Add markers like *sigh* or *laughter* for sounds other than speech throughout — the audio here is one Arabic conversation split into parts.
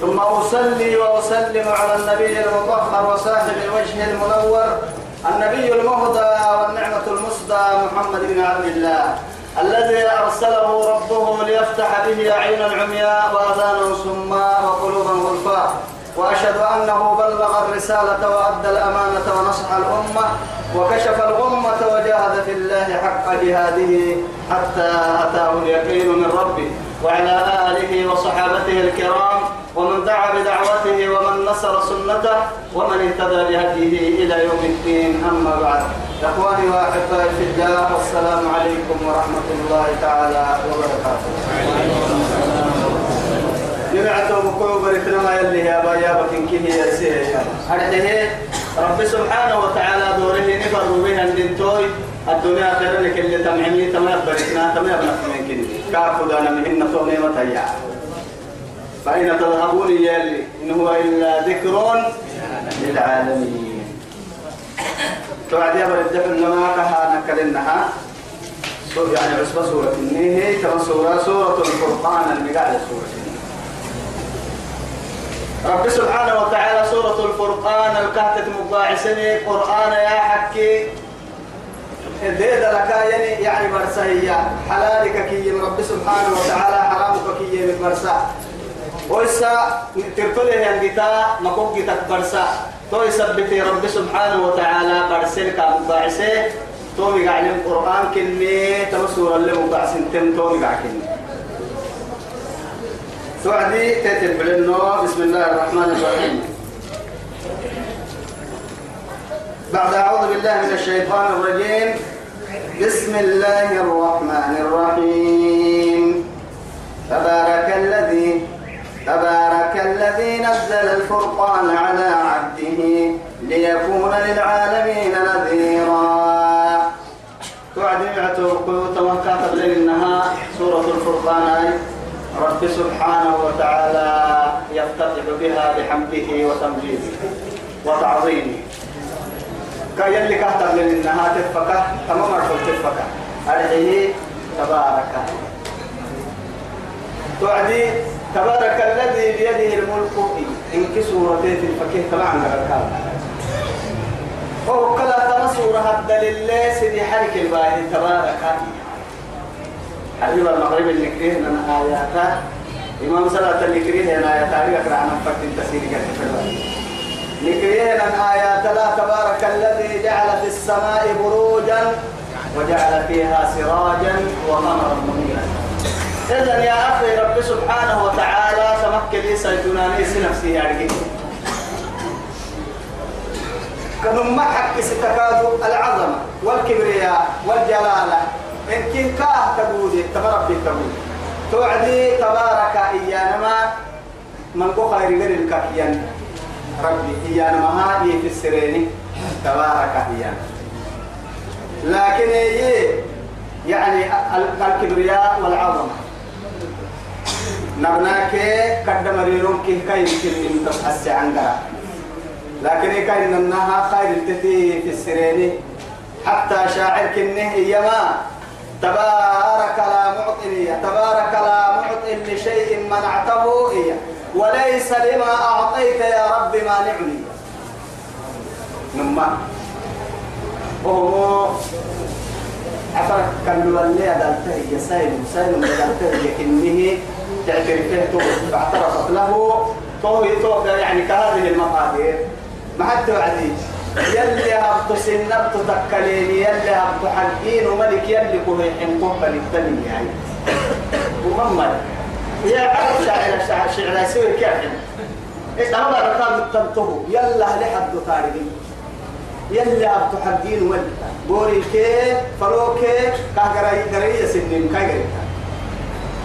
ثم أصلي وأسلم على النبي المطهر وصاحب الوجه المنور النبي المهدى والنعمة المسدى محمد بن عبد الله الذي أرسله ربه ليفتح به عينا عمياء وأذانا صماء وقلوبا غلفاء وأشهد أنه بلغ الرسالة وأدى الأمانة ونصح الأمة وكشف الغمة وجاهد في الله حق جهاده حتى أتاه اليقين من ربه وعلى آله وصحابته الكرام ومن دعا بدعوته ومن نصر سنته ومن اهتدى بهديه إلى يوم الدين أما بعد. إخواني وأحبائي في الله والسلام عليكم ورحمة الله تعالى وبركاته. جمعته بكو بريتنا ما يلي يا بايا بكين كيه يا سيه هذه رب سبحانه وتعالى دوره نفر بها الدنتوي الدنيا خير لك اللي تمعني تما بريتنا تما بنفسنا كني كافو دانا مهنا توني متيا فأين تذهبون يلي إن هو إلا ذكر للعالمين. توعد يا برد إنما كها نكلنها. يعني عصبة سورة. النهي كما سورة سورة الفرقان المقاعد سورة. رب سبحانه وتعالى سورة الفرقان الكهتة مضاعسني قرآن يا حكي. ديد لك يعني يعني برسهية حلالك كي رب سبحانه وتعالى حرامك كي من برسا وإسا ترتله ينجتا مكوك برسا تو يثبت رب سبحانه وتعالى برسلك مضاعسه تو مقعلم القرآن كني تمسور اللي مضاعسن تم تو مقعكني سعدي تتب للنور بسم الله الرحمن الرحيم بعد أعوذ بالله من الشيطان الرجيم بسم الله الرحمن الرحيم تبارك الذي تبارك الذي نزل الفرقان على عبده ليكون للعالمين نذيرا. توعد معتوق توكات إنها سورة الفرقان رب سبحانه وتعالى يفتتح بها بحمده وتمجيده وتعظيمه. كي اللي كهتر للنها تفكه تمام رفض تفكه. أرحيه تبارك. توعدي تبارك الذي بيده الملك إنك سورتين الفكيه تبعنا ركاب وهو كلا تنصور هذا لله سيدي حرك الباهي تبارك. حبيب المغرب اللي كريه من آياته. إمام صلاة اللي كريه من آيات عليك رعنا فكت التسير لكريه من آيات لا تبارك الذي جعل في السماء بروجا وجعل فيها سراجا وقمرا منيرا. إذا يا أخي رب سبحانه وتعالى تمكن لي سيدناني نفسي يعني. كانوا ما حق ستكاد العظمة والكبرياء والجلالة إن كن كاه تبودي تبارك تبودي توعدي تبارك إيانا من قو خير غير الكاكيان ربي إيانا ما هذه في السرين تبارك إيانا لكن إيه يعني الكبرياء والعظمة نبناك قدم ريرون كي كاي يمكن تبحث عن لكن كاين انها خير التتي في السرين حتى شاعر كنه يما تبارك لا معطي تبارك لا معطي لشيء منعته إياه. وليس لما أعطيت يا رب مانعني. نما. وهو عفرك كان لولي أدلته يا سايل سايل أدلته كنه. تعترفه فاعترفت له. توهي توقع يعني كهذه المقادير. ما حد وعدي يلي هبط سنبت تكليني يلي هبط حقين وملك يلي كوهي حنقوك للتنين يعني. ومما يا عرب شاعر شاعر شعر يسوي كيف؟ إيش أنا ركاب تنتهو. يلا لحد طارقين يلي هبط حقين وملك. بوري كي فروكي كهجري جري سنين كهجري.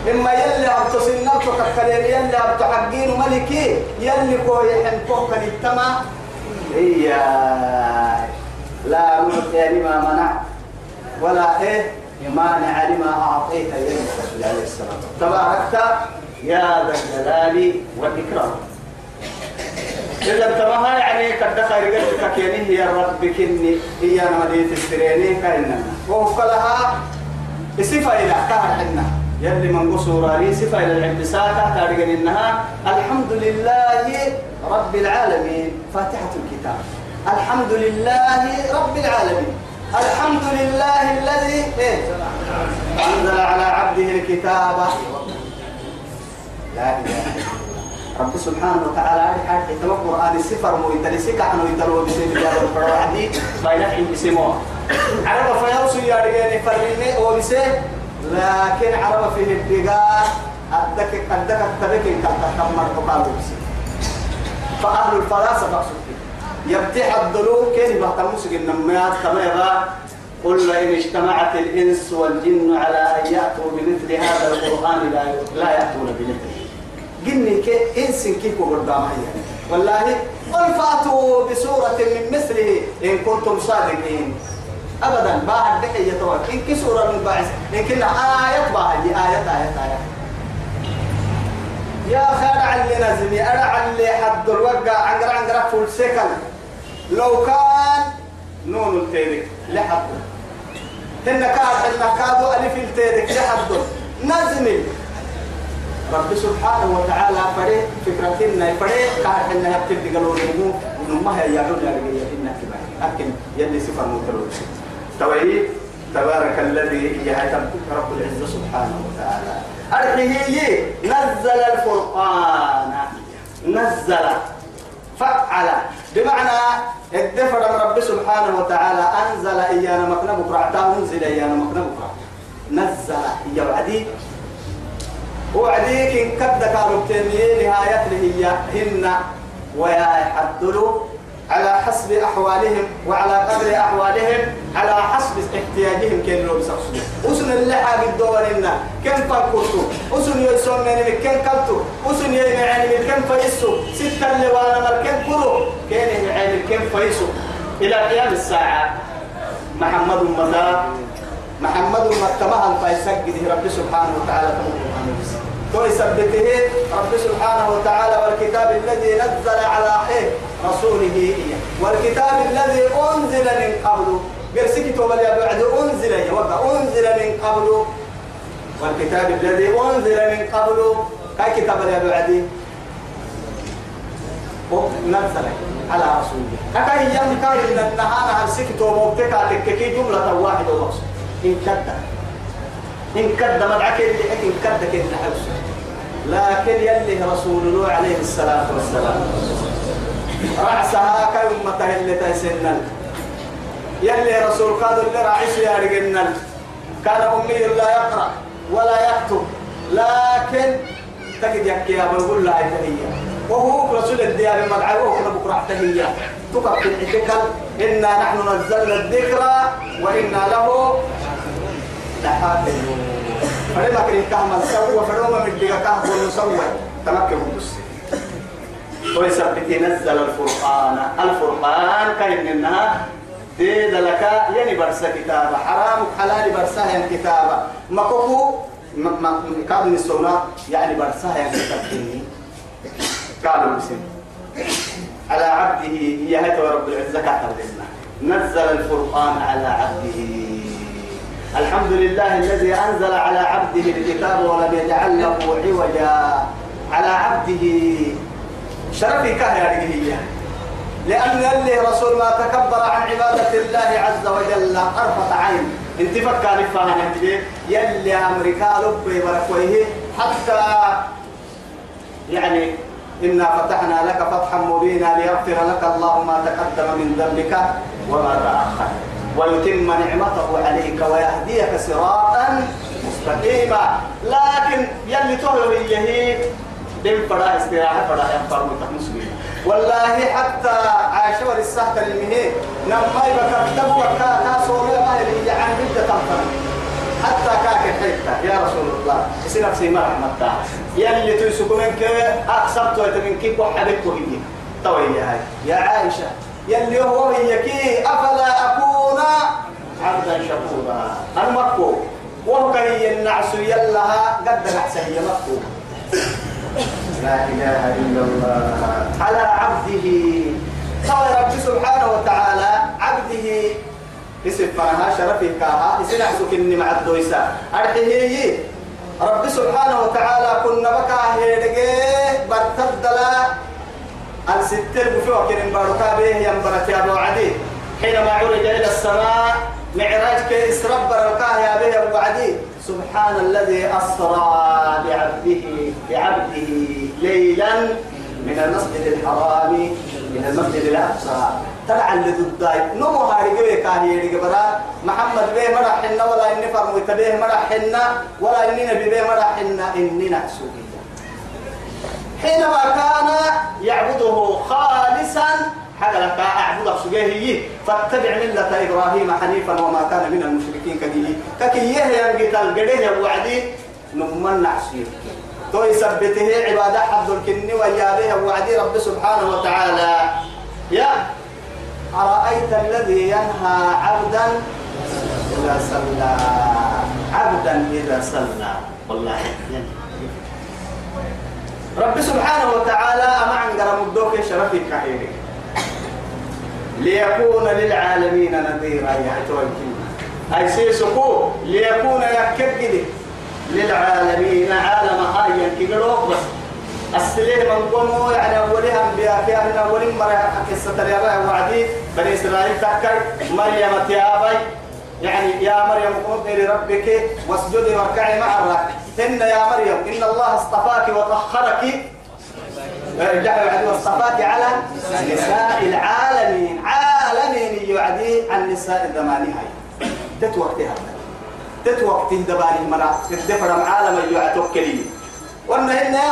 إما يلي هبط سنبت تكليني يلي هبط حقين وملكي يلي كوهي حنقوك للتما إياي لا معطي لما منع ولا إيه مانع لما أعطيت يا الرسول عليه السلام. تباركت يا ذا الجلال والإكرام. إلا انتبه يعني قد خير قلتك يعني هي ربك إني هي مدينة السريني كأننا وفق لها صفة إلى كهر يلي من قصور لي صفة إلى العبساكة تارجن إنها الحمد لله رب العالمين فاتحة الكتاب. الحمد لله رب العالمين. الحمد لله الذي إيه؟ أنزل على عبده الكتاب. لا إله الله. رب سبحانه وتعالى حاجة تما قرآن السفر مو يتلسك عنه يتلو بسيب جاب الفرعدي بينك بسموه عرب فيوسو يا رجال فرمي وبسيب لكن عرب فيه الدقاء أدك أدك تبك كتا كمر تقالوا بسيب فأهل الفلاسفة مقصود يبتح الضلوع كيف بحتمسك النميات؟ كما يرى قل لئن اجتمعت الإنس والجن على أن يأتوا بمثل هذا القرآن لا لا يأتون بمثله جني كي إنس كيف قدام يعني والله قل فأتوا بسورة من مثله إن كنتم صادقين. أبدا. بعد دحية طبعا إن كي سورة من باعث. إن كنا آية بعد آية آية آية يا خير اللي نزمي. أرع اللي حد الوقع. عنقر عنقر فول سكن لو كان نون التيرك. لحد. هن كاد هن كادوا ألف التيرك. لحد. نزمي. رب سبحانه وتعالى فريق فكرتنا فريق كاد هن يبتدي قالوا نمو نمها يا رب يا رب إنك لكن يلي سفر متلو توحيد تبارك الذي يهتم رب العزة سبحانه وتعالى. أرحيه نزل الفرقان. نزل. فعل. بمعنى الدفر من رب سبحانه وتعالى. أنزل إيانا مكنبك رعتا أنزل إيانا مكنبك نزل. إيا وعدي. وعديك إن كد كانوا بتنمية نهاية هي. هن. ويا يحدلوا على حسب أحوالهم وعلى قدر أحوالهم على حسب احتياجهم كن لو بسقسوا وسن اللي حاج إنا كم فكرتوا وسن يسون من كم كلتوا وسن يعني من كم فيسوا ستة اللي وأنا مر كم كرو؟ كان يعني كم فيسوا إلى قيام الساعة. محمد مدى محمد مكتمها الفيسق رب سبحانه وتعالى تمام ويثبته رب سبحانه وتعالى والكتاب الذي نزل على إيه؟ رسوله إيه والكتاب الذي أنزل من قبل. قرسك توبل يا بعد أنزل يوقع أنزل من قبل. والكتاب الذي أنزل من قبل. كاي كتاب يا بعد نزل على رسوله. كاي يوم كاي من النهار هل سكت ومبتكا تككي جملة واحدة ومقصود. إن كدت. إن كد مدعك اللي إن كد كده حبسه لكن يلي رسول الله عليه الصلاة والسلام. رأسها كلمة اللي تسنن. يلي رسول قادر اللي راعيش يا رجلنا كان أمي لا يقرأ ولا يكتب. لكن تجد يحكي يا بقول لها تهية وهو رسول الديار المدعي وهو كنا بكرة تهية تقف في الحكل إنا نحن نزلنا الذكر وإنا له كان من نزل الفرقان الفرقان كاين انها ديد لك يعني برسا كتابة حرام حلال برسا يعني كتابة مكوكو كابن السونا يعني برسا كتابة قالوا بسم على عبده هي هي رب العزة كاتب نزل الفرقان على عبده. الحمد لله الذي أنزل على عبده الكتاب ولم يجعل له عوجا. على عبده. شرفي كهيا هي. لأن اللي رسول ما تكبر عن عبادة الله عز وجل طرفة عين. انت فكر فاهم يلي أمريكا لبي بركويه حتى يعني إنا فتحنا لك فتحا مبينا ليغفر لك الله ما تقدم من ذنبك وما تأخر. ويتم نعمته عليك ويهديك صراطا مستقيما. لكن يلي تهلو هي دم فدا استراحة فدا ينفر مسلم والله حتى عائشة وللسهت المهي نما يبقى كتبوا كاسو ما هي عن بدة تنفر. حتى كاك حتى يا رسول الله يصير نفسي ما رحمة يلي تيسكو منك أقصبت ويتمنك وحدك وهي. طوي يا عائشة يلي هو هيكي أفلا أكون؟ عبدا شكورا. المكو وهو كي النعس يلها قد نعس هي مكو. لا إله إلا الله. على عبده. قال رب سبحانه وتعالى عبده. اسم فرها شرفي كاها. اسم عسك إني مع الدويسة. أرحيه رب سبحانه وتعالى كنا بكا هيدقى برتدلا الستر بفوق كن باركا به ينبرت يا أبو عدي. حينما عرج إلى السماء معراج كي اسرب بركاه يا به أبو عدي. سبحان الذي أسرى بعبده بعبده ليلا من المسجد الحرام من المسجد الأقصى. تلع اللي ضداي نمو هاري قوي كاهي يريق برا. محمد بيه مرح حنا ولا إني فرموت بيه مرح حنا ولا إني نبي بيه مرح حنا إني نحسوكي حينما كان يعبده خالصا حاجة لك سجيه فاتبع ملة إبراهيم حنيفا وما كان من المشركين كديه ككيه ينقل القريه وعدي نمن نعسير تو يثبته عبادة حفظ الكن ويابيه وعدي رب سبحانه وتعالى. يا أرأيت الذي ينهى عبدا إذا صلى؟ عبدا إذا صلى. والله رب سبحانه وتعالى أما عن قرم الدوك شرفي كحيري ليكون للعالمين نذيرا. يحتوى أي سيسكو ليكون يكبد للعالمين عالم هاي ينكبروك بس. السليه من يعني أولها أنبياء في مرة قصة اليابا وعدي. بني إسرائيل تحكي مريم تيابي يعني يا مريم قومي لربك واسجدي واركعي مع الراكع إن يا مريم إن الله اصطفاك وطهرك رجع واصطفاك على نساء العالمين. عالمين يعدي عن نساء الزمان هاي. تتوقتها تتوقت دباني مرا الدفر عالم يعتوكلي وأن هنا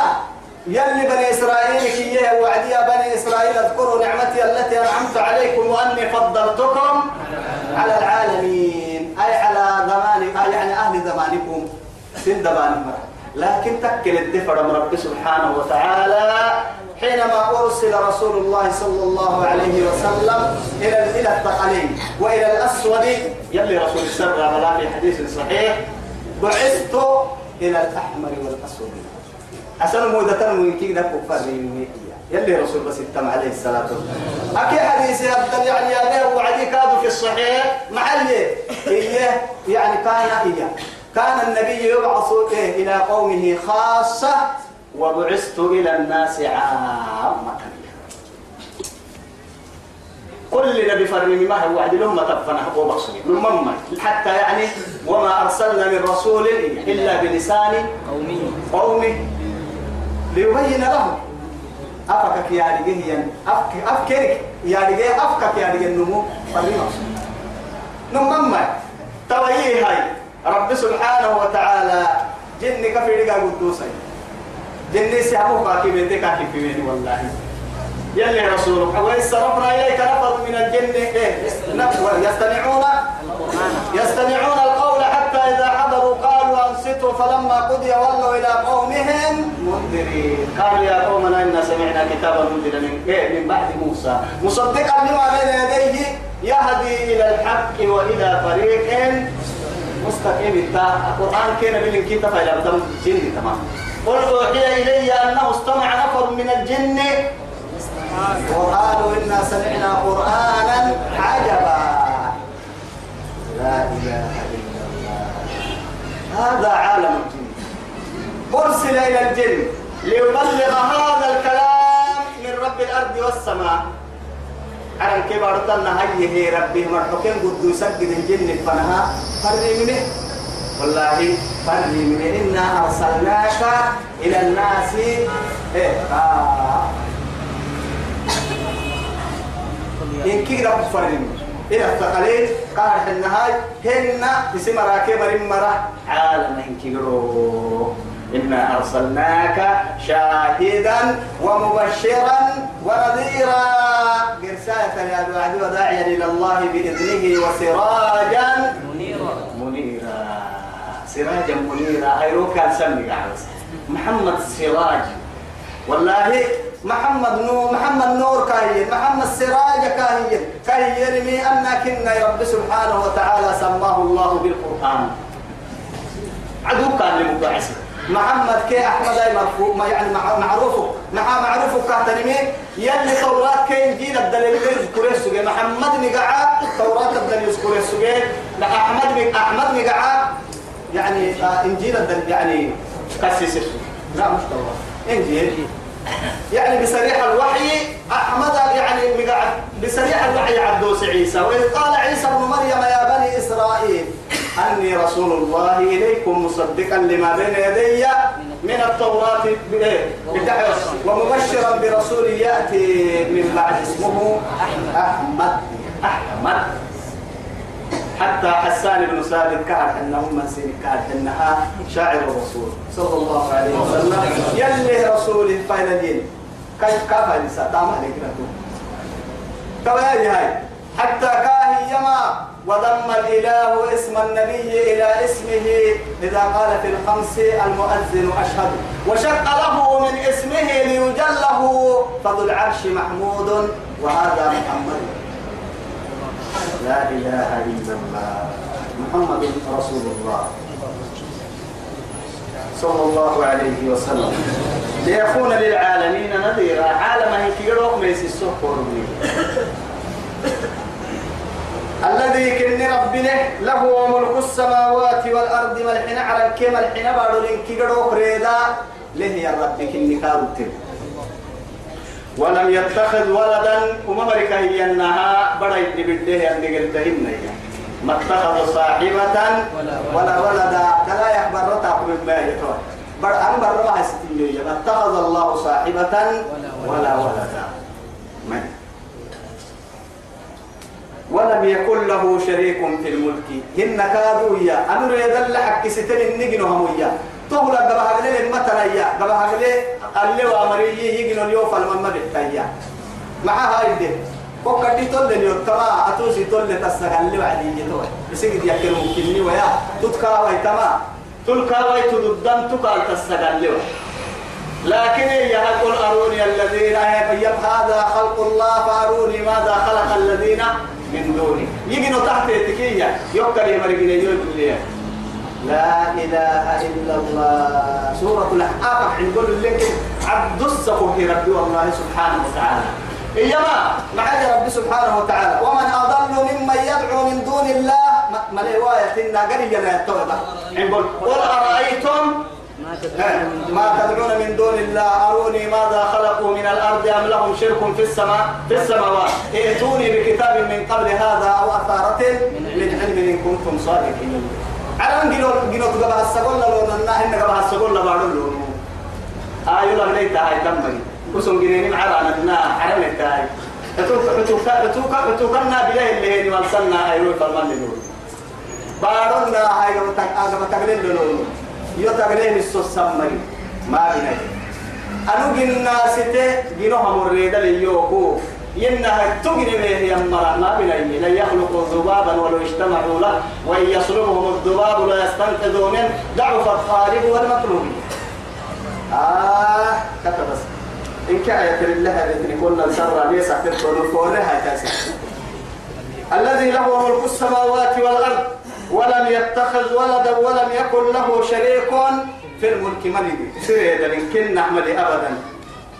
يلي بني إسرائيل كي وعدي يا بني إسرائيل أذكروا نعمتي التي أنعمت عليكم وأني فضلتكم على العالمين. أي على زمان يعني أهل زمانكم. سن دبان مرة. لكن تكل الدفر من رب سبحانه وتعالى حينما أرسل رسول الله صلى الله عليه وسلم إلى إلى الثقلين وإلى الأسود يلي رسول السر على في حديث صحيح بعثت إلى الأحمر والأسود. أسأل مودة ويكي لك فريمي يلي رسول بس التم عليه الصلاة والسلام. أكي حديث يبدل يعني يا وعدي كادوا في الصحيح محلي. إيه يعني كان إيه كان النبي يبعث إلى قومه خاصة وبعثت إلى الناس عامة. كل نبي فرمي ما هو وعد لهم تفنه وبصري المهم حتى يعني وما أرسلنا من رسول إلا بلسان قومه قومه ليبين لهم. أفكك يا رجيه أفك أفكرك يا رجيه أفكك يا رجيه النمو. فرمي نمم تويه هاي؟ رب سبحانه وتعالى جن كفي رجع قدوسي. جن سيابو كاكي بيتي كاكي في بيني والله. يلي رسولك. وإذ صرفنا إليك نفر من الجن. إيه؟ يستمعون؟ يستمعون القول حتى إذا حضروا قالوا أنصتوا فلما قضي ولوا إلى قومهم منذرين. قالوا يا قومنا إنا سمعنا كتابا منذرا من إيه؟ من بعد موسى. مصدقا لما بين يديه يهدي إلى الحق وإلى طريق مستقيم القرآن كان بالإنكيتا فإلى بدم جن تمام. قل أوحي إلي أنه استمع نفر من الجن. وقالوا إنا سمعنا قرآنا عجبا. لا إله إلا الله. هذا عالم الجن. أرسل إلى الجن ليبلغ هذا الكلام من رب الأرض والسماء. على كبار تنا هي ربي مرحوكين قد يسجد الجن فنها فري منه. والله فري منه. إنا أرسلناك إلى الناس. إيه. آه. إن كي رب فرين إلى الثقلين. قال النهاي هن اسم راكب مرة عالم إن كي إنا أرسلناك شاهدا ومبشرا ونذيرا. برسالة يا بعد وداعيا إلى الله بإذنه وسراجا. منيرا. منيرا. سراجا منيرا. هيروكا سمي محمد سراج. والله محمد نور محمد نور كاهي محمد سراج كاهي كاهي لي أن كنا رب سبحانه وتعالى سماه الله بالقرآن. عدو كان لمبعث محمد كي أحمد أي مرفوع ما يعني معروفه. مع معروفه كهتنمي يلي توراة كي يجيل الدليل يذكر السجى محمد نقعا توراة الدليل يذكر السجى أحمد أحمد نقعا يعني آه إنجيل الدليل يعني كسيس لا مش توراة. إنجيل. يعني بصريح الوحي أحمد يعني بصريح الوحي عبدوس عيسى. وإذ قال عيسى ابن مريم يا بني إسرائيل أني رسول الله إليكم مصدقا لما بين يدي من التوراة ومبشرا برسول يأتي من بعد اسمه أحمد. أحمد. حتى حسان بن ثابت كان انه من سين كان أنها شاعر الرسول. صلى الله عليه وسلم. يلي رسول فايلين كيف كيف هذه تعمل عليك كما هاي. حتى كاهي يما وضم الإله اسم النبي إلى اسمه إذا قال في الخمس المؤذن أشهد. وشق له من اسمه ليجله فذو العرش محمود وهذا محمد. لا إله إلا الله. محمد رسول الله. صلى الله عليه وسلم. ليكون للعالمين نذيرا. عالم هيك ميسي السحر الذي كن ربنا له ملك السماوات والأرض ملحن على كما الحين بارو لنكي ريدا له يا رب كن كارتر ولم يتخذ ولدا وما برك هي انها بڑا يدبده ان قلتهن ما اتخذ صاحبة ولا ولدا كلا يخبر رتاق من يتوى. بڑا ان بر ما استيو ما اتخذ الله صاحبة ولا ولدا. من؟ ولم يكن له شريك في الملك. هن كادوا يا أمر يدل حق ستن النجنهم يا تقول قبها قليل المتر يا قبها قليل اللي وامري يجنوا اليوم فالمما بحتايا مع هاي دي. وقد دي تول لي تما أتوسي تول تسغل لي وعدي يتوي بسيد يكل ممكنني ويا. تتكا وي تما. تلكا وي تددن تقال تسغل لي لكن يقول أروني الذين هذا خلق الله فأروني ماذا خلق الذين من دوني. يجنوا تحت التكية يوكل يمرقين يقول لا إله إلا الله. سورة الأحقاف عند لك عبد الصفو في ربي والله سبحانه وتعالى. إيما معي ربي سبحانه وتعالى. ومن أضل ممن يدعو من دون الله ما رواية لا يتوبة قل أرأيتم؟ ما تدعون من دون الله. أروني ماذا خلقوا من الأرض أم لهم شرك في السماء في السماوات؟ ائتوني بكتاب من قبل هذا أو أثارة من علم إن كنتم صادقين. أن جنو جنو تجمع السجول لو ننا إن جمع السجول لبعض لو آيو لا ليت هاي تمني كسون جنيني معنا ننا عرم التاي اتوك اتوك اتوك اتوك كنا بلاه اللي هني وصلنا أيوة فرمان لنور بارنا هاي جمع تك آجمع تقليل لنور يو تقليل السوس سمري ما بيني أنو جنا ستة جنو هم الريدة ليوكو ينها تغني به يمرا ما بني لا يخلق ذبابا ولو اجتمعوا له. وإن يصلبهم الذباب لا يستنقذوا منه ضعف الطالب والمطلوب آه كتب إن كان يتر الله الذي كنا سرا ليس تدخل فورها تاسع الذي له ملك السماوات والأرض ولم يتخذ ولدا ولم يكن له شريك في الملك ملك. سيدا إن كنا أبدا.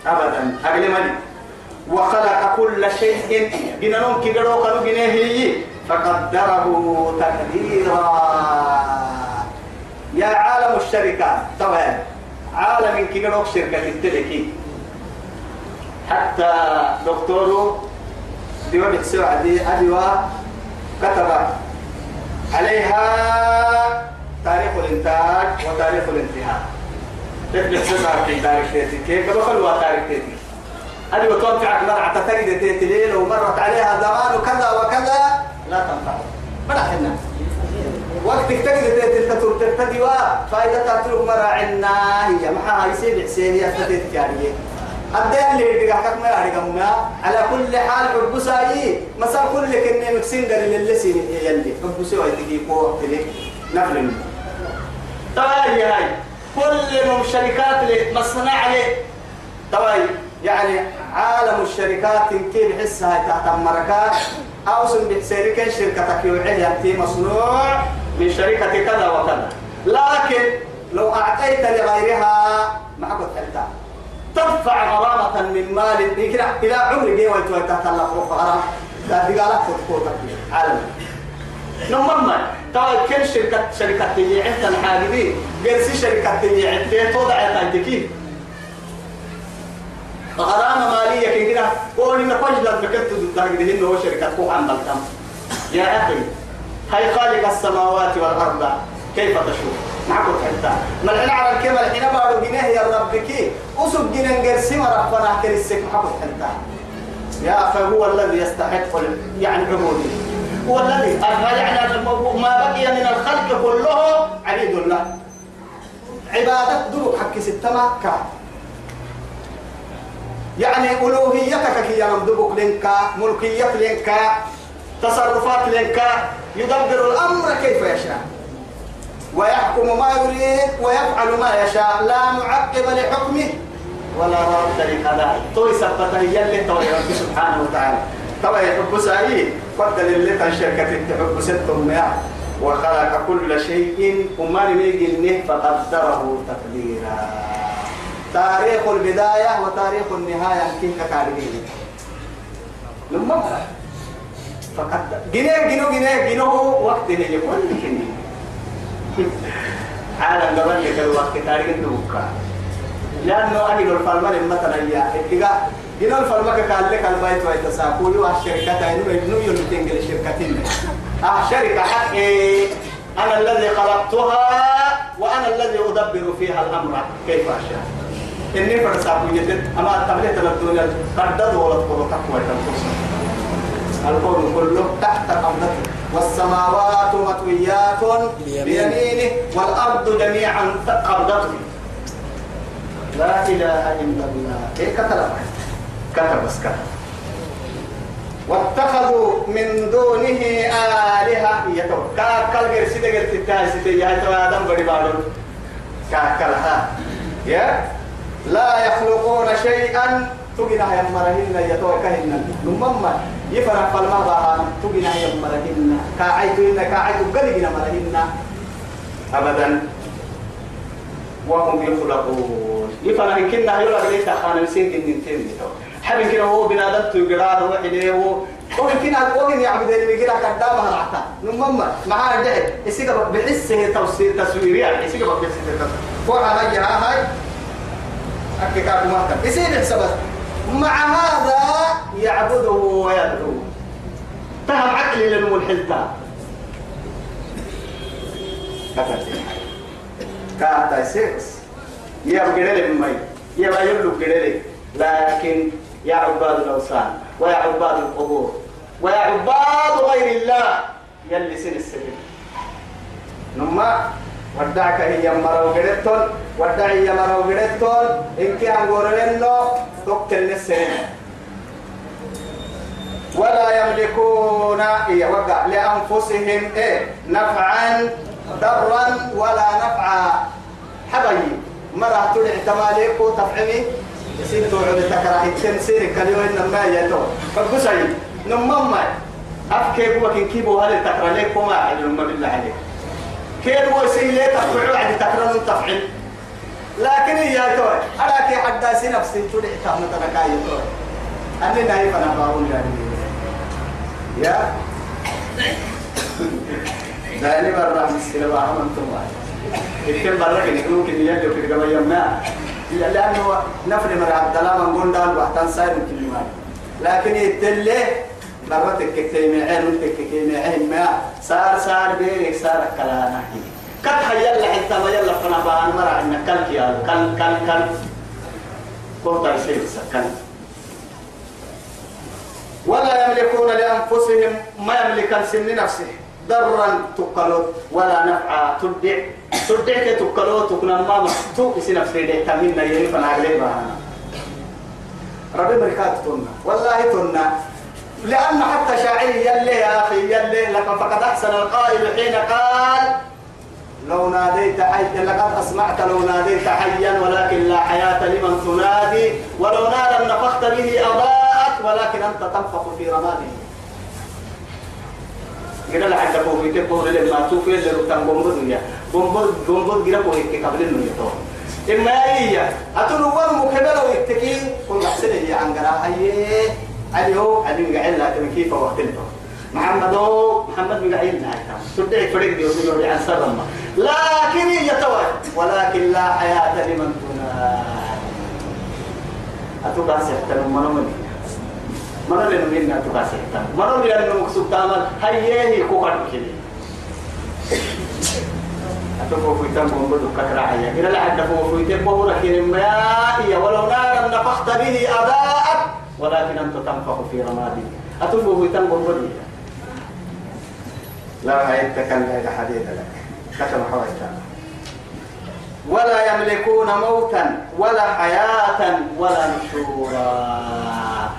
أبدا. أقل ملك. وخلق كل شيء. جنون كيرو كانوا جنيه فقدره تقديرا. يا عالم الشركات طبعا عالم كيرو شركة التلكي حتى دكتور ديوان بحسوا عدي أدوى كتب عليها تاريخ الإنتاج وتاريخ الانتهاء. تبدأ سنة في تاريخ تيتي كيف؟ بخلوا تاريخ تيتي هذه وتوقعك مرة تتجد تيتلين ومرت عليها زمان كذا وكذا لا تنفع. بلا حنا وقت تجد تيتل تتجد فائدة تترك مرة عنا هي محا يصير حسين يفتت كارية. الدين اللي يدقى ما يعرق على كل حال حبساي مسا كل كني مكسين قال اللي سين يلي حبسي ويدقي كو تلي نفل طيب هاي كل من شركات اللي مصنع عليه طيب يعني عالم الشركات كيف حسها تحت المركات؟ أو سن بحسيرك شركتك يوعي يأتي مصنوع من شركة كذا وكذا. لكن لو أعطيت لغيرها ما حكت حلتا تدفع غرامة من مال إلى عمر جي ويتوتها غرامة لا تقالك تقول عالم نمما توا كل شركة شركة تيجي عند الحاجبين قرسي شركة تيجي عند توضع تايتكي غرامة مالية كي كده. قولي نفجد بكت تهجدهن هو شركة كوح عن الكم يا أخي هاي خالق السماوات والأرض كيف تشوف؟ معكم حتى. ما الحين على الكلمة الحين بارو جنيه يا ربك أسب جنيه قرسي ما ربنا كريسك معكم حتى. يا هو الذي يستحق يعني عبودي هو الذي يعني ما بقي من الخلق كله عبيد الله. عبادة دروك حق ستما كا يعني ألوهيتك كي يمدبك لنكا ملكية لنكا تصرفات لنكا يدبر الأمر كيف يشاء. ويحكم ما يريد ويفعل ما يشاء. لا معقب لحكمه ولا رد لقضائه توي سبته يلي توي رب سبحانه وتعالى. توي يحب سعيد. فضل اللي شركة تحب ستهم يا وخلق كل شيء. وما نيجي فقدره تقديرا. تاريخ البداية وتاريخ النهاية كيف كارجين لما فقد جنيه جنو جنيه جنو وقت اللي يكون *laughs* عالم قبل لك الوقت تاريخ الدوكا لأنه أهل الفرمان مثلا يا إتجاه. جنو الفرمان قال لك البيت ويتساقوا يو الشركة إنه يبنوا يلتين الشركتين أه شركة حقي. أنا الذي خلقتها وأنا الذي أدبر فيها الأمر كيف أشاء. إني فرساكو جدد أما التبليت الدنيا قدد ولا تقول تقوى الكون كله تحت قبضته والسماوات مطويات بيمينه. والأرض جميعا قبضته. لا إله إلا الله. إيه كتب؟ كتب بس كتب. واتخذوا من دونه آلهة. يتو كاكل غير سيدة غير تتاي سيدة. يا تو آدم بدي بارون كاكل ها. يا لا يخلقون شيئا. تجينا يا مرهن يتو كهن نمما. يفرح فالما بها تجينا يا مرهن كاعيتو إن كاعيتو قلقنا مرهن. أبدا. وهم يخلقون. يفرح كنا يلا ليس خان سين كن تين حبي كنا هو بنادم تجرار إليه هو ويمكن أقول يعبد اللي بيجرا قدامها رعتا نمما. معاه ده يسيق بحسه توصيل تصويريا يسيق بحسه تصوير فوق هاي هاي ما كان يصير السبب مع هذا يعبده ويدعو. تهم عقلي للملحدة كاتا سيكس يا بقدر مي يا ما يبلو بقدر لكن يا عباد الأوثان ويا عباد القبور ويا عباد غير الله. يلي سن السبيل. نما ودعك هي مرو قدتون ودعي هي مرو قدتون إن كان قرنو تقتل السنين ولا يملكون إيه وقع لأنفسهم إيه نفعا ضرا ولا نفعا حبي مرة تدع تماليك وتفعمي يصير توعد تكره تنسير كليو إنما يتو فقصي نمما أفكي بوكين كيبو تكره ليك وما علم بالله عليك كيف هو سيلي تفعل عد تكرر تفعل. لكن يا توي أراك حداسي نفسي تدع تهم تنكاي توي. أني نايف أنا باون يعني يا؟ داني برا مسكين من تمام إتكلم برا كني كنو كني يجوا كني كما يمنا لأنه نفر من عبد الله من قول دال وحتان ساير كلمات لكن يتلي مرتك كتيمة عين كتيمة عين ما. صار صار بيرك صار كلانا كت هيلا حتى ما يلا فنا بان مرا إن كل كيا كل كل كل. كوتا يصير سكن ولا يملكون لأنفسهم ما يملكن سن نفسه. ضرا تقلوا ولا نفعا. تدع تدع تقلوا تكون ما تو اسي نفسي دي تمنا يلي فنعلي بها ربي مركات تنا والله تنا لأن حتى شاعري يلي يا أخي يلي لك فقد أحسن القائل حين قال لو ناديت حيا لقد أسمعت لو ناديت حيا ولكن لا حياة لمن تنادي ولو نادى نفخت به أضاءت ولكن أنت تنفخ في رماده كده لا حد فوق يتبوه لما توفي رتان بومبود يا بومبود بومبود كده فوق قبل إنه يتوه إما هي أتنور مكبلة ويتكي كل أحسن هي عن قراءة عليه عليه قاعد لا كيف وقتلته محمد محمد بقعين نايتا تدعي فريق دي وسيقول عن سرما لكن يتوى ولكن لا حياة لمن تناد أتوقع سيحتن منو من منو لنو من أتوقع سيحتن منو لنو مكسوب تعمل؟ هيهي كوكر كده. أتوقع في تنبو مبدو كتر عيا كده لحد تنبو لكن ما ولو نارا نفخت به أضاءت ولكن أنت تنفخ في رمادي. في تنبو مبدو لا عيدتك أن حديث لك. كتب حوائتها ولا يملكون موتا ولا حياة ولا نشورا.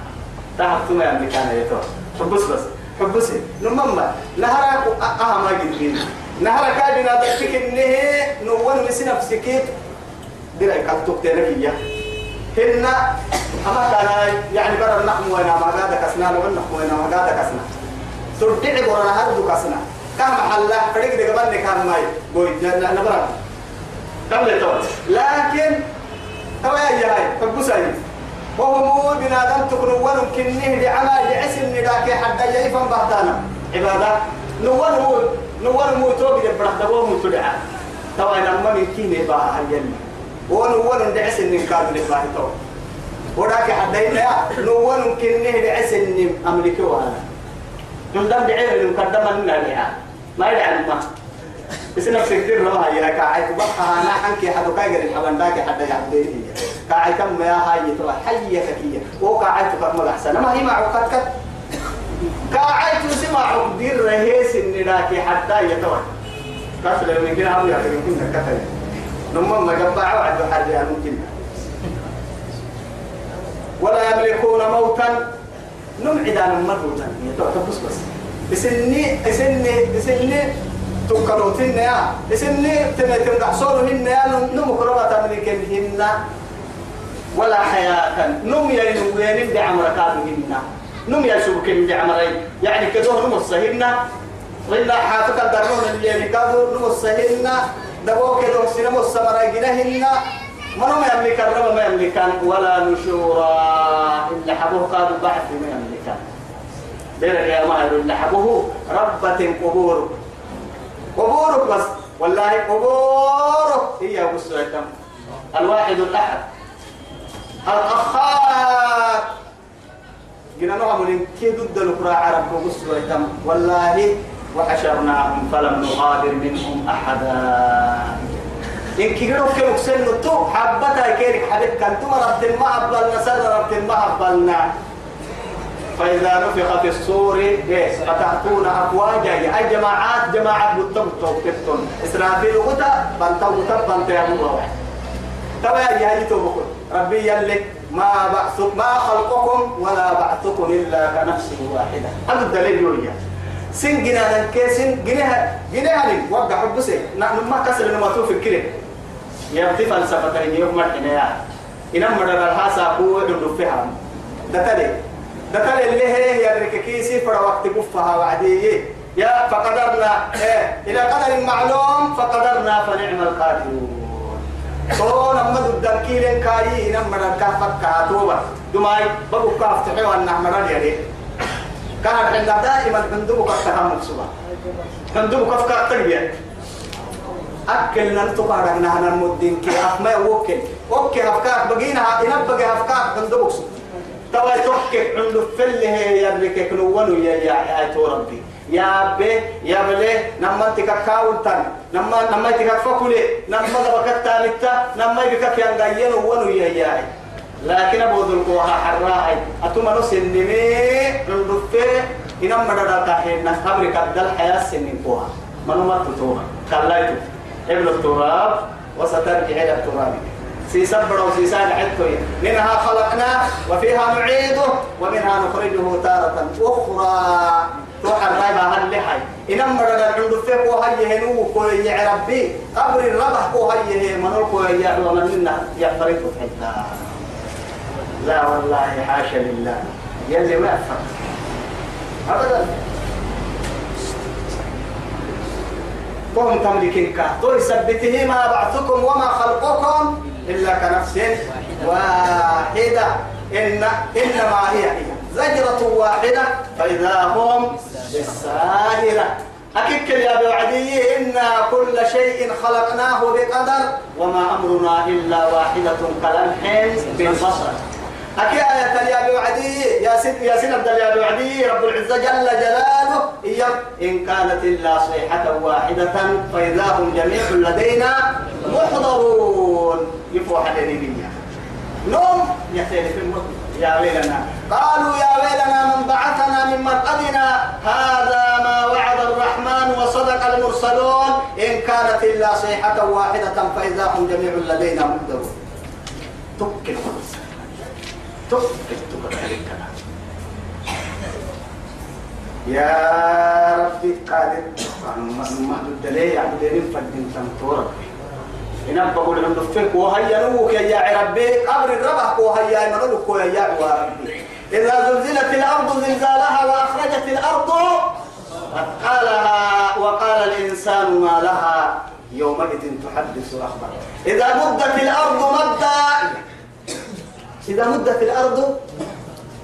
تعرف ما يملكان يتوى حبس بس. حبس نمما نهرك أهم جدين نهرك أدنا ذلك إنه نوان مسي نفسك دلائك تكتينك إياه هن أما كان يعني برا النحم وين ما قادك أسنا لو النحم وين ما قادك أسنا تردع برا هردك أسنا كم حلا فريق دي قبل كان ماي. بويت نبرا كم لتو لكن توا يا هاي فبساي وهو بنادم تكون ولن كنه بعمل يعسل نداك حتى يفهم بعدنا عبادة نور مو نور مو توبي برا دبو مو تدعى توا لما من كيني با هيني ونور دعسل نكاد لباه تو. وراك حتى ينا نور كنه دعسل أمريكا وأنا تندم بعير المقدمة لنا لها ما يدعي ما. بس نفسك كثير لو هي كاعي بقى أنا حنكي حدو كاجر الحبان داك حدا يعبدي كاعي كم يا هاي ترى حية ككية وكاعي تكمل أحسن ما هي معه كت كاعي تسمع دير رهيس النداك حتى يتوه كسر من كنا هم يعرفون كنا كتر نمما ما جبعوا عدو حد ممكن ولا يملكون موتا. نمعد عن مرة بس بس. اسني اسني اسني تكروتين يا. اسني تنتم دحصورهن يا. نم كربة من كنهن ولا حياة. نم ينم ينم بعمركاتهن. نم يشوكن بعمرين. يعني كده نم الصهن. وإلا حافظ الدرون اللي كادوا نم الصهن. دبوك كده سنم السمراء جنهن ما نم يملك الرب ما يملكان؟ ولا نشورا. إلا حبوه قادوا بعث ما يملكان. بيرك يا ماهر اللي حبوه ربة قبور. قبورك بس. والله قبورك. هي السويتم. الواحد الأحد. القخار جينا نوع من كي ضد الكرة عرب السويتم؟ والله وحشرناهم فلم نغادر منهم أحدا. إن كيرو كيرو سن تو حبتها كيرك حبيت كنتم ربط ما أبلنا سر ربط ما أبلنا. فإذا نفخ في الصور إيه فتأتون أفواجا. أي جماعات جماعات بتم توكتون إسرافيل غدا بنتو غدا بنتو يا تبا يا هاي توبكم ربي يلك ما بعث ما خلقكم ولا بعثكم إلا كنفس واحدة. هذا الدليل يوريا سن جنا نكسن جنها جنها لي وقع حبسي نحن ما كسر ما توفي كده يبتي فلسفة يوم مرحنا يا. إنما مدر الحاسة هو دم فيها ده تلي. دخل اللي هي يدرك كيسي فر وقت كفها وعدي. يا فقدرنا. إيه إلى قدر معلوم فقدرنا فنعم القادرون. صون أمد الدركيل كاي إنما مرد كافك كاتوبا دماي بقو كاف تحيو أن نحمر كان عندنا دائما هندوب كفتها مكسوبة. هندوب كفك تربية أكل ننتقى رجنا هنا المدين كي أفما وكل. وكل أفكار بقينا إنب بقي أفكار هندوب كسوبة توا تحكي عنده فل هي يرك كنونو يا يا يا ربي. يا بي يا بلي نما تكاكاون تان نما نما تكاكفكولي نما دبكت تالتا. نما يبكك ينغين ونو يا يا. لكن أبو ذل قوها حراي اتما نو سنمي عنده في إنما مدد كاحين نخبر كدل حياة سنين قوها منو ما تتوها كلايتو ابن التراب وسترجع إلى التراب. سيسبر وسيسان عدتوي منها خلقنا وفيها نعيده ومنها نخرجه تارة أخرى. توحى الرايبة هل لحي. إنما رد عند فيك وهي هنو كوي يا ربي. قبر الربح وهي من كوي يا ومن منا يا فريق حتى لا والله حاشا لله. يلي ما أفهم. أبدا. وهم تملكين تو يثبته ما بعثكم وما خلقكم إلا كنفس واحدة. إن إنما هي زجرة واحدة فإذا هم بالساهرة. أكيد يا بوعدي إن كل شيء خلقناه بقدر وما أمرنا إلا واحدة كلمح بالبصر. أكي آية يا بوعدي يا سيد يا سيد يا بوعدي رب العزة جل جلاله إيا إن كانت إلا صيحة واحدة فإذا هم جميع لدينا محضرون. يفوح علينا نوم يا سيدي في يا ويلنا. قالوا يا ويلنا من بعثنا من مرقدنا هذا ما وعد الرحمن وصدق المرسلون. إن كانت إلا صيحة واحدة فإذا هم جميع لدينا محضرون. تكل يا ربي قادر ما الدليل عبدين فدين تنطور إن بقول عند فيك وهيا نوك يا ربي قبر الربح وهيا منوك يا ربي. إذا زلزلت الأرض زلزالها وأخرجت الأرض أثقالها وقال الإنسان ما لها يومئذ تحدث أخبارها إذا مدت الأرض مدا إذا مدت الأرض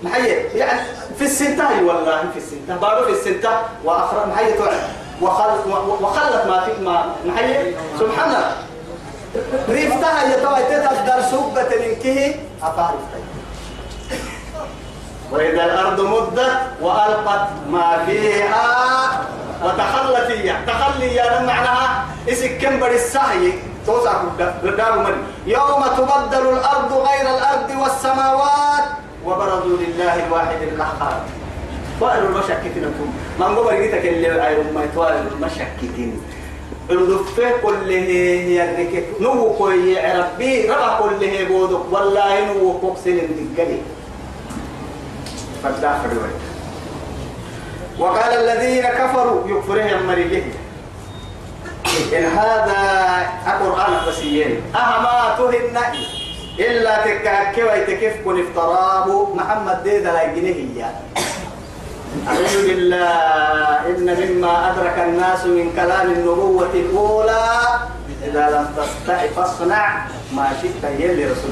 محيي يعني في السنتة والله في السنتة بارو في السنتة وأخرى محيي وخل وخلت ما في ما محيي سبحان الله ريفتها يتوى تتقدر سبة منكه. أفارف وإذا الأرض مدت وألقت ما فيها وتخلت تخلي يا معناها اسك كم بر السعي توسع قدام من يوم تبدل الأرض غير الأرض والسماوات وبرزوا لله الواحد القهار. وائل المشكتين لكم من قبل جيتك اللي عيرون ما يتوائل المشكتين. الدفة كله هي الركب نو كوي ربي. ربا كله بودك. والله نو كوكسل الدقلي فالداخل وقال الذين كفروا يكفرهم مريجه إن هذا القرآن بسيين أهما تهن إلا تكاكي ويتكف كن افتراه محمد ديدا لا هي أعوذ بالله إن مما أدرك الناس من كلام النبوة الأولى إذا لم تستطع فاصنع ما شئت يلي رسول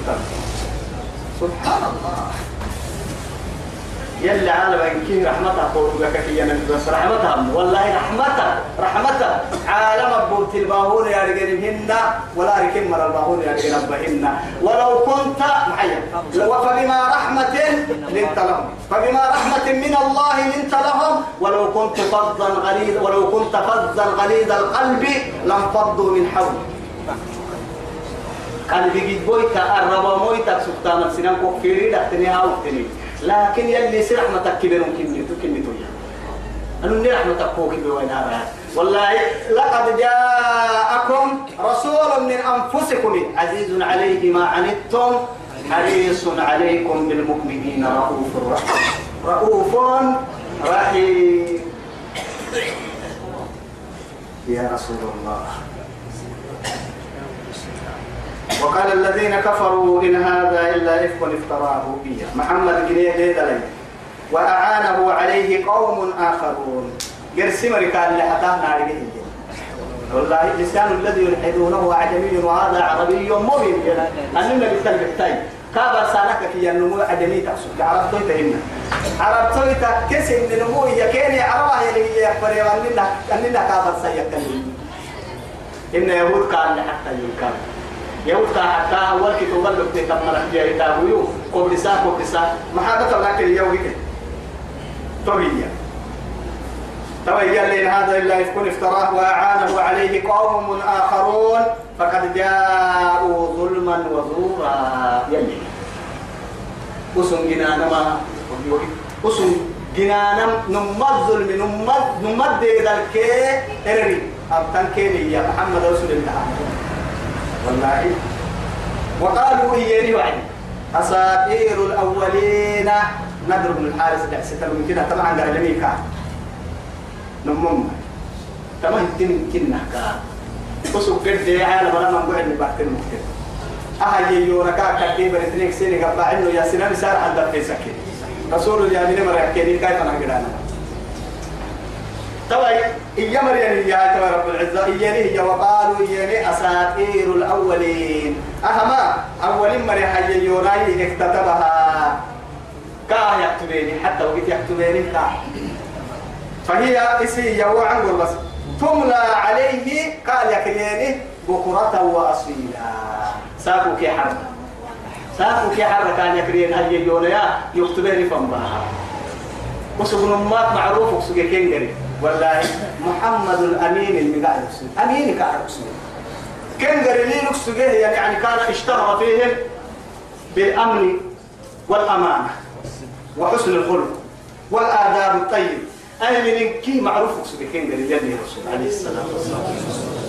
سبحان الله. يلي عالم إنكي رحمتها قولك كي بس رحمتها والله رحمتها رحمتها عالم بوت الباهون يا رجلهن ولا ركن مر الباهون يا رجلهن ولو كنت معي فبما رحمة لنت لهم. فبما رحمة من الله لنت لهم. ولو كنت فظا غليظ ولو كنت فظا غليظ القلب لانفضوا من حولك قلبي جيت بويتا الربا مويتا سلطان سنان كوكيري دحتني هاوتني لكن يلي سي رحمتك كبيرون كني تكني تويا أنا رحمتك فوق بوين والله لقد جاءكم رسول من أنفسكم عزيز عليه ما عنتم حريص عليكم بالمؤمنين رؤوف رحيم. رؤوف رحيم. يا رسول الله. وقال الذين كفروا إن هذا إلا إفك افتراه إياه محمد جنيه ليدلي وأعانه عليه قوم آخرون. قرسم ركال لحتاه ناريه والله اللسان الذي يلحدونه أعجمي وهذا عربي مبين. أننا بالتلبحتين كابا سالك في النمو عجمي تقصد عربتوي تهمنا عربتوي تكسن النمو يكيني عربه يلي يحفري وأننا أننا كابا سيكلم. إن يهود قال حتى يكلم يوتا حتى أول كتب اللي بتكمل في تابويو قبل ساعة قبل ساعة ما حدا طلعك اليوم كده طبيعي. تبين هذا إلا يكون افتراه وأعانه عليه قوم آخرون. فقد جاءوا ظلما وزورا. يلي. أسن جنانا ما أسن جنانا نمد ظلم. نمد نمد ذلك إرري. أبتن كيني يا محمد رسول الله. والله وقالوا إياني وعد أساطير الأولين. ندر بن الحارس دعسة من كده. طبعا قال جميع كان نمم. تمام تم كنا كا وسوق قد عالم أنا من بعد بعد المكتب أهل يوركا كتير بريتنيك سيني قبع إنه يا سنان سار عند في سكين رسول الله من مرة كيف أنا قدانا طبعا إيا مريم يا ترى رب العزة إياني هي وقالوا إياني أساطير الأولين. أهما أولين مريم حي يوناي اكتتبها كاه يكتبيني حتى وقت يكتبيني كاه. فهي إسي يوعا بس. تملى عليه قال يكريني بكرة وأصيلا. ساكو كي حرب ساكو كي حرب كان يكرين هاي يونيا يكتبيني فنباها وسبن مات معروف وسجى كينجري والله محمد الأمين اللي قاعد يقصد أمين قاعد يقصد كينجري لي نقصد يعني كان اشتهر فيهم بالأمن والأمانة وحسن الخلق والآداب الطيب. أي من كي معروف يقصد كينجري رسول عليه الصلاة والسلام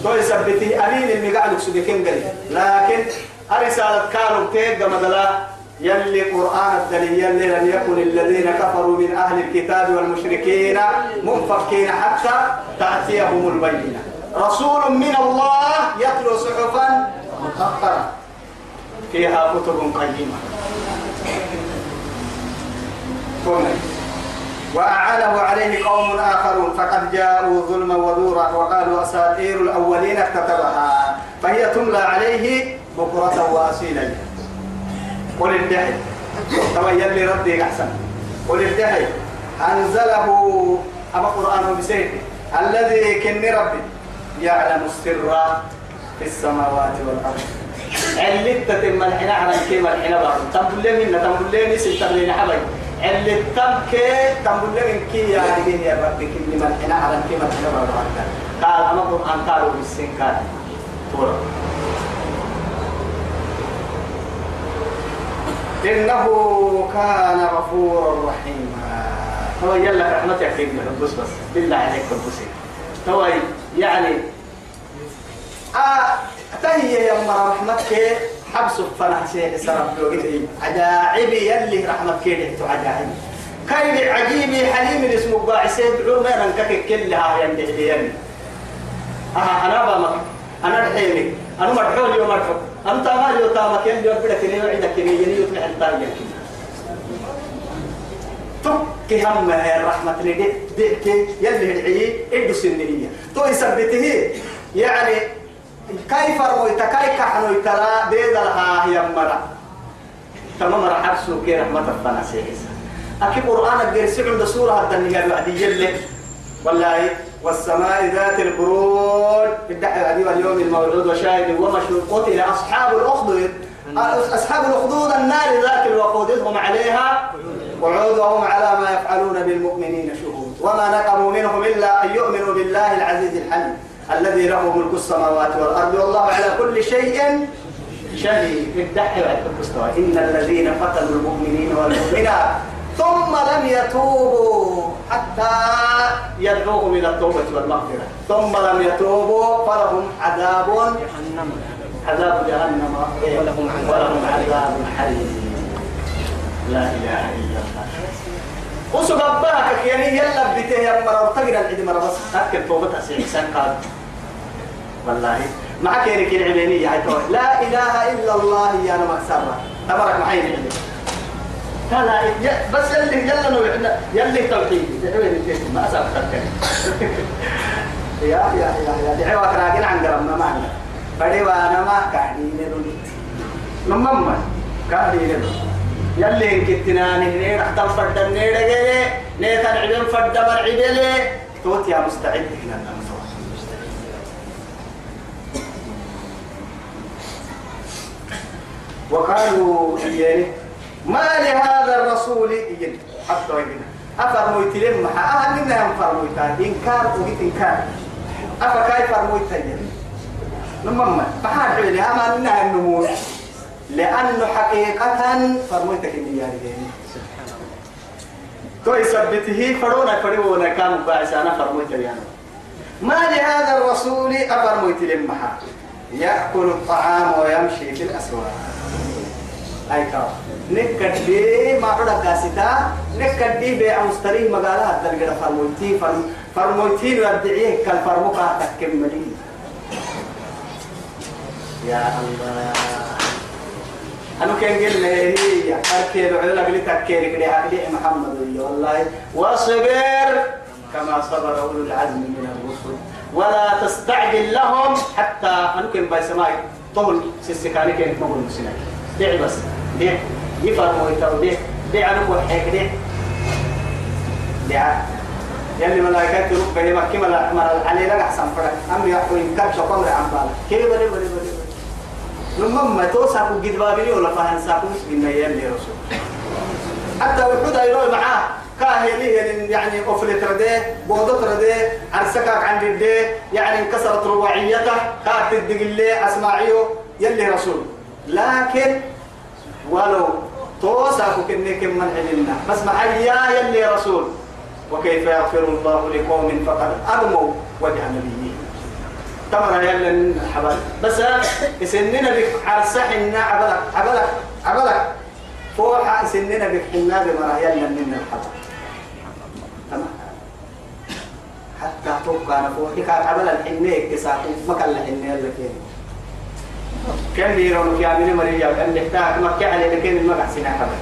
تو يثبته أمين اللي قاعد يقصد كينجري لكن أرسالة كانوا تيجا مثلا يلي قرآن الدليل يلي لم يكن الذين كفروا من أهل الكتاب والمشركين منفكين حتى تأتيهم البينة. رسول من الله يتلو صحفا مطهرة فيها كتب قيمة. وأعانه عليه قوم آخرون. فقد جاءوا ظلما وزورا وقالوا أساطير الأولين اكتتبها. فهي تملى عليه بكرة وأصيلا قل الدحي طبعا يلي ردي أحسن. قل الدحي أنزله أما قرآن بسيط الذي كن ربي. يعلم السر في السماوات والأرض. علت تتم الحنا على كيما الحنا بعض تقول لي منا تقول لي نسي تقول حبايب علت تم كي تقول لي من كي يعني يا ربي كل من الحنا على كيما الحنا بعض قال أما قرآن قالوا بالسين قال. تورا. إنه كان غفورا رحيما. هو يلا رحمتك في بس بس بالله عليك بس. هو يعني آه تهي يا مرة رحمتك حبس فنح شيء سرب لوجتي عجائب يلي رحمتك لحتو عجائب. كاين عجيبي حليم اسمه باعسيد عمر انكك كلها يندي يندي آه أنا بما أنا الحيني أنا مرحول يوم مرحول أنت ما يو تامك يوم يوم بدك يوم عندك يوم يوم يطلع الطاقة تك هم الرحمة لدي ديك يلي العي إدو سنية تو يثبته. يعني كيف رويت كيف حنويت لا بيد لها هي مرة. تمام مرة حبسو كي رحمة ربنا سيحسا أكي قرآن الجرسي عند سورة الدنيا بعد يلي. والله والسماء ذات البروج بالدحر العدي واليوم الموعود وشاهد ومشهود قتل أصحاب الأخدود. أصحاب الأخدود النار ذات الوقود هم عليها قعود وهم على ما يفعلون بالمؤمنين شهود. وما نقموا منهم إلا أن يؤمنوا بالله العزيز الحليم الذي له ملك السماوات والأرض. والله على كل شيء شهيد. الدحر إن الذين قتلوا المؤمنين والمؤمنات ثم لم يتوبوا حتى يدعوهم إلى التوبة والمغفرة. ثم لم يتوبوا فلهم عذاب جهنم. عذاب جهنم. ولهم عذاب. الحريق لا إله إلا الله. وسوق أباك يعني يلا بيته يا مرة تقرا العيد مرة بس أكل توبتها سيحسن قال والله. معك يا ركين عمينية لا إله إلا الله يا أنا مأسرة تبارك معي العلم بس يلي يلا نو يلي توحيد. ما أسأل *laughs* يا يا يا يا. دعوة راجل عن قرب ما بدي وأنا ما كاهدين نروني نمما كاهدين نروني يلي كتنا نهني رحت فرد النيرة نيتا عبين فرد مرعبلي توت يا مستعد. هنا وقالوا يعني ما لهذا الرسول يجد حتى يجد أفرمويت لهم أهل منا هم فرمويتان. إنكار وقيت إنكار أفكاي فرمويت يجد نمما فحال حولي أما منا النمور لأنه حقيقة فرمويتك النيار ديني. تو يثبته فرونا فرونا كان باعثانا فرمويت يعني ما لهذا الرسول أفرمويت لهم يأكل الطعام ويمشي في الأسواق. أي كاف نكدي ما عدا قاستا نكدي بيع مستري مقالة الدرجة فرموتي فرم يا الله. أنا كان تكير كده أكلي محمد والله. واصبر كما صبر أولو العزم من الرسل. ولا تستعجل لهم حتى أنا كان بايسماي طول سيسكاني كان مقول مسلم دعي بس؟ دعي يفرموا يتو دعي دعي أنا بوحيك دعي دعي يلي ملائكة ربك يمكي ملائكة علي لك أحسن فرق أم يحوي كبش قمر عن بالك. كيف بلي بلي بلي لما ما توسع قد بابلي ولا فهن ساكو من يلي رسول. حتى وحود أيروي معاه. كاهلي يعني أفل تردي بودو تردي عرسكك عند الدي يعني انكسرت رباعيته كانت الدقلي أسماعيو يلي رسول. لكن ولو كني كم من علمنا. بس معايا يلي رسول. وكيف يغفر الله لقوم فقد أدموا وجه نبيه. تمر يلا الحبل. بس سننا بك عرسحنا عبلك. عبلك. عبلك. فوحة سننا بك حنا بمرا يلا من الحبل. حتى توقع كان عبل الحنة كساكو ما كان الحنة يلا كين كان بيرون في عمل مريم. أن نحتاج ما كان عليه لكن ما بحسنا حبل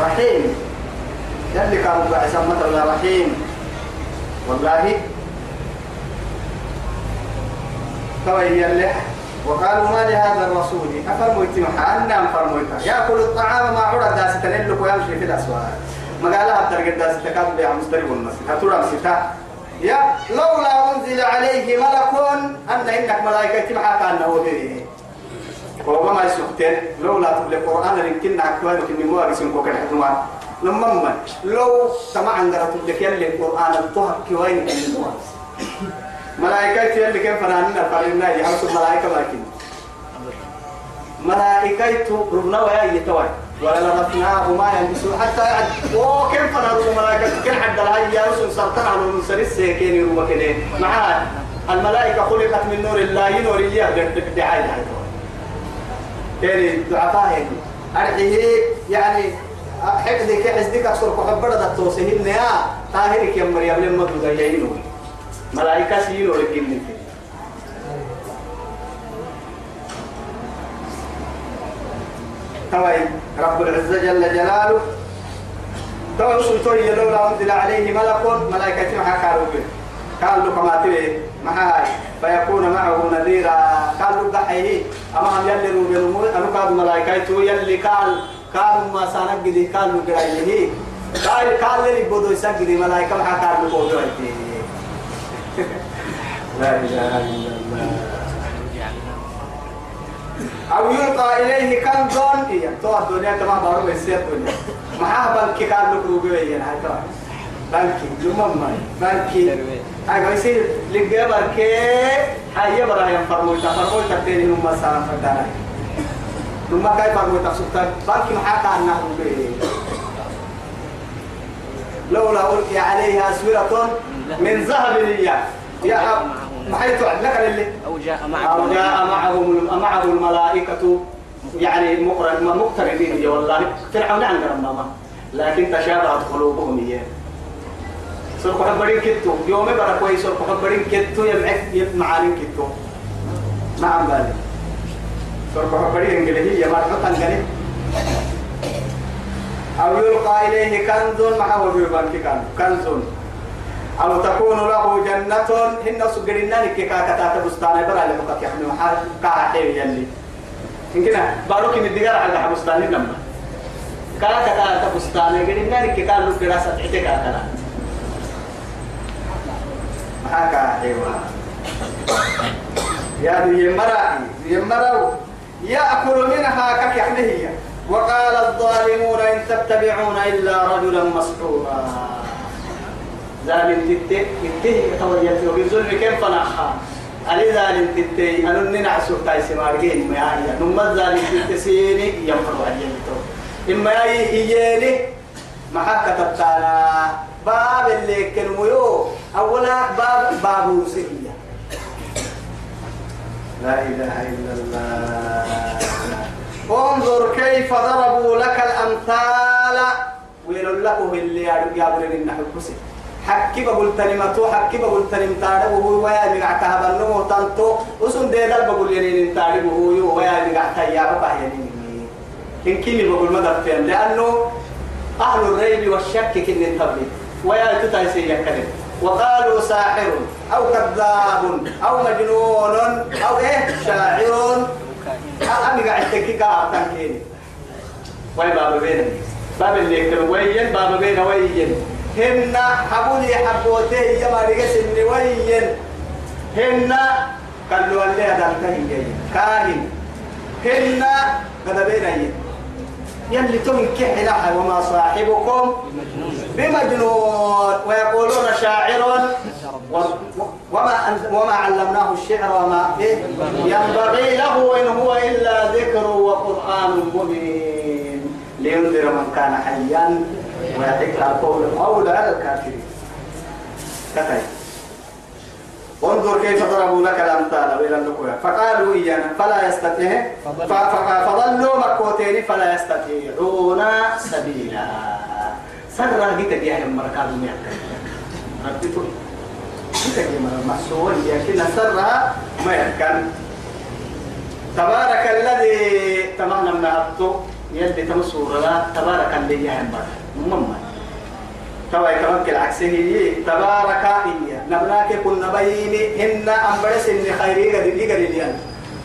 رحيم. يلي كانوا بعثا مثلا رحيم. والله. توي اللي وقالوا ما لهذا الرسول؟ أفرموا يتمحى أنا أفرموا يأكل الطعام ما عرى داس تنلك ويمشي في الأسواق. ما قال لها الدرجة داس تكاد بيع مستريب المسجد هتورا مسيتا يا لولا أنزل عليه ملك أن إنك ملائكة تمحى كأنه به وهو ما يسكتين لولا تبلي القرآن يمكن أكوان كني مو أرسم كوكا حتمان لما ما لو سمع عندنا تبلي يلي القرآن الطهر كوين كني مو ملائكة يلي كيف فراننا فرنا يحرس الملائكة لكن ملائكة ربنا ويا يتوي ولا لمسناه ما يلبسوا حتى يعد. وكيف فرنا الملائكة كل حد لها يا رسول سرطان على المنسر السيكين يروى كده. معاه الملائكة خلقت من نور الله نور إياه بدعاية يعني ضعفاء أرحيه يعني حقدك حزدك أكثر كحبرة التوسهين يا طاهرك يا مريم لما تدعينه ملائكة سينو لكن منك توي رب العزة جل جلاله. توي سلطوي لولا أنزل عليه ملك ملائكة معها كانوا قالوا كما تبي معاي. فيكون معه نذيرا. قالوا دحيه أما هم يلي روبيرمو أنا قال ملائكة يلي قال قالوا ما سانجدي قالوا قرايه قال قال لي بدو يسجدي ملائكة معها قالوا بدو لا إله إلا الله. أو يلقى إليه كنز إيه تو الدنيا كما بارو بسيط الدنيا معاه بنكي كان له روبي يعني هاي بنكي لمما بنكي. هاي بيصير لقى بركي هاي برا يوم فرموتا فرموتا تاني نما سلام فدانا نما كاي فرموتا سلطان. بنكي معاه كان له روبي لولا ألقي عليها أسورة من ذهب لله يا ما حيث لك اللي أو جاء معه. أو جاء معه معه الملائكة يعني مقرن مقتربين والله. فرعون عن ماما لكن تشابهت قلوبهم إياه سرق حبرين كتو. يوم برا كويس سرق حبرين كتو. يمعك يمعانين كتو. ما عم بالي سرق حبرين انجليزية ما تحط أو يلقى إليه كنز معه بالبنك كنز. أو تكون له جنة هن سجلنا لك كاكتا بستان برا لك يحمي محال كاحي يلي. يمكن باروك الدجال على بستان لما. كاكتا بستان جلنا لك لك دراسة عتك كاكتا معاك حيوان. يا ذي يمرا يمرا يأكل منها كك وقال الظالمون إن تتبعون إلا رجلا مسحورا. ظالم تتي تتي تويت له بالظلم كيف فنحها علي ظالم تتي؟ أنا ننع سوكا سمارجين ما يعني نما ظالم تتي سيني ينفر عجل تو. إما يجيني ما حكى تبتانا. باب اللي كلميو أولا باب باب لا إله إلا الله. انظر كيف ضربوا لك الأمثال. ويل لكم اللي يابرين النحو كسي حكي بقول تنمتو حكي بقول تنم تاربه هو ويا مقع كهبنو تنتو. وسن دي دل بقول ينين تاربه هو ويا مقع تيابا باهينين إن كيني بقول مدفين لأنه أهل الريب والشك كن تبلي. ويا تتايسي يكلم وقالوا ساحر أو كذاب أو مجنون أو إيه؟ شاعر. أنا قاعد تكيك أعطان كيني وي بابا بينا باب اللي يكتب وين؟ بابا بينا وين؟ هن حبولي حبوته يا ما رجس إني وين هن قالوا اللي هذا كاهن كاهن. هن قد بينا يلي تنكح لها وما صاحبكم بمجنون. ويقولون شاعر وما وما علمناه الشعر وما إيه؟ ينبغي له إن هو إلا ذكر وقرآن مبين. لينذر من كان حيا ويحق القول القول على الكافرين. كتب انظر كيف ضربوا لك الأمثال إلى النقوة فقالوا إيانا فلا يستطيع فظلوا مكوتين فلا يستطيعون سبيلا. سر جيت يا مركب ميكا ربيتو جيت يا مسؤول لكن سرها ما يكن تبارك الذي تمنى من أبطو يلي تمسور لا تبارك الذي يهمك مما. توا كمان العكس هي. تبارك هي نبلاك كنا بين هن أمبرس إن خيري قد لي قد لي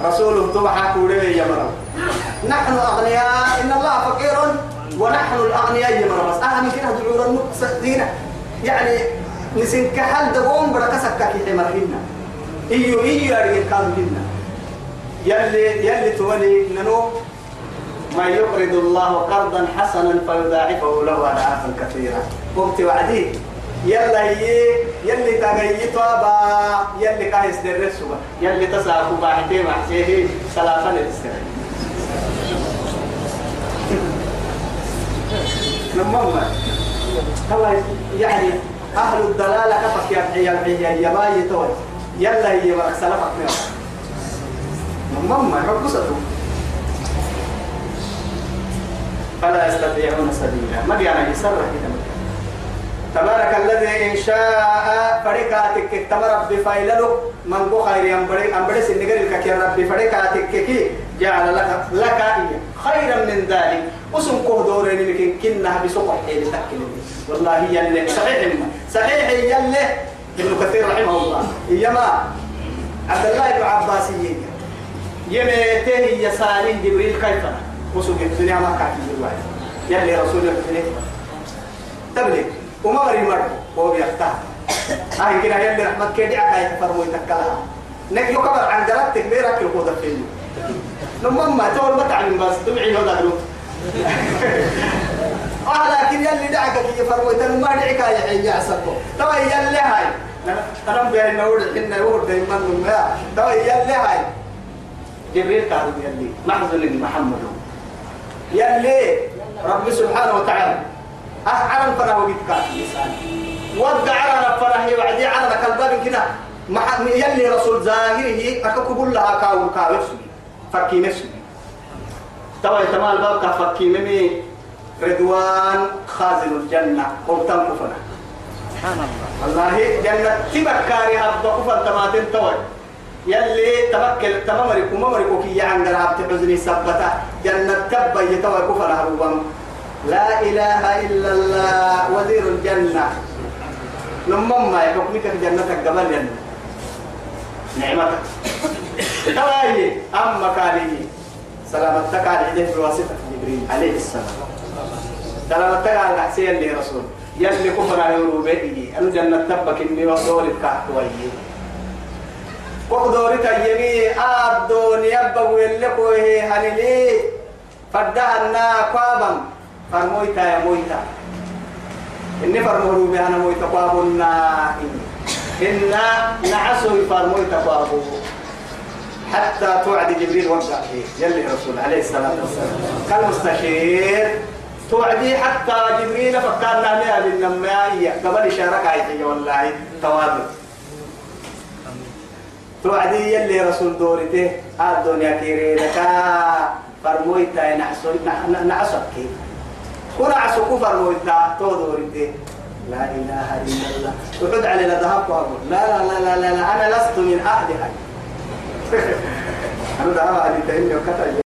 رسوله تبع كوري يا مرا نحن أغنياء إن الله فقير. ونحن الأغنياء يا مرا بس أهم كده دعور المقصدين يعني نسين كحل دقوم بركسك كي حمرهن إيو إيو أريد كانوا هن يلي يلي تولي ننو ما يقرض الله قرضا حسنا فيضاعفه له أضعافا كثيرة. قمت وعدي. يلا هي يلي تغيي توابا يلي كايس درسوا يلي تساكو باحتي محسيه سلافا للسر نمما هو يعني أهل الدلالة كفك يا يا يا باي توي يلا هي سلفك نمما ربصته فلا يستطيعون سبيلا. ما يعني يسرح كده تبارك الذي إن شاء فريقاتك تمر بفايللو من بو خير ينبري أمبري سنجر الكك يا ربي فريقاتك كي جعل لك لك خيرا من ذلك. وسم كه دورين لكن كنا بسقط حيل تكل والله يلي صحيح صحيح يلي ابن كثير رحمه الله. يما عبد الله بن عباس يميته يسالين جبريل كيف؟ وسوق الدنيا ما كانت الواحد. يلي رسول الله تبلغ وما مري مر هو بيفتح هاي كده يلي رحمة كده. عكاية فرمو يتكلها نك يكبر عن جربتك بيرك القوة فيني. لما ما تقول ما تعلم بس. تبعي هذا له *laughs* آه لكن يلي دعك كي فرمو يتن ما دعك يا حي عسكو توا يلي هاي. ترى بين نور حنا يور دايما ما توا يلي هاي. جبريل قال يلي. محزن محمد. يلي رب سبحانه وتعالى. أعلم فرح وبيتك ودع على فرح وعدي على كالباب كده. يلي رسول ظاهره أكاكو لها كاو كاو فكي نفسي توا تمام الباب فكي ممي رضوان خازن الجنة. قلتم كفنا. سبحان الله. والله جنة تبكاري هبدا كفن تماتين توي. يلي تمكن تمامرك ومامرك كي عند رابط حزني سبتا. جنة تبا يتوى كفر هربان لا إله إلا الله وزير الجنة. لما ما يحكمك جنتك قبل جنة نعمتك تواهي أما كالي سلامتك على يده بواسطة جبريل عليه السلام. سلامتك على حسين اللي رسول يلي كفر يروبيه أنا جنة تبك إني وصولك كحتويه وقدوري تيمي آدون يبقوا يلقوا هنلي فدهنا قابا. فرمويتا يا مويتا. إني فرمورو بهنا مويتا قابنا إنا نعسوا فرمويتا قابو حتى توعد جبريل وقع يلي رسول عليه الصلاة والسلام كالمستشير. توعدي حتى جبريل فكرنا لها بالنمائية قبل إشارة عيدية والله. توابل توعدي يلي رسول دورته الدنيا كيري لك فرمويتا نعسو نعسك كنا عسو فرمويتا تودورتي لا إله إلا الله. وحد علينا ذهب وأقول. لا لا لا لا لا, أنا لست من أهلها *laughs* أنا ذهب علي تهني وكتب.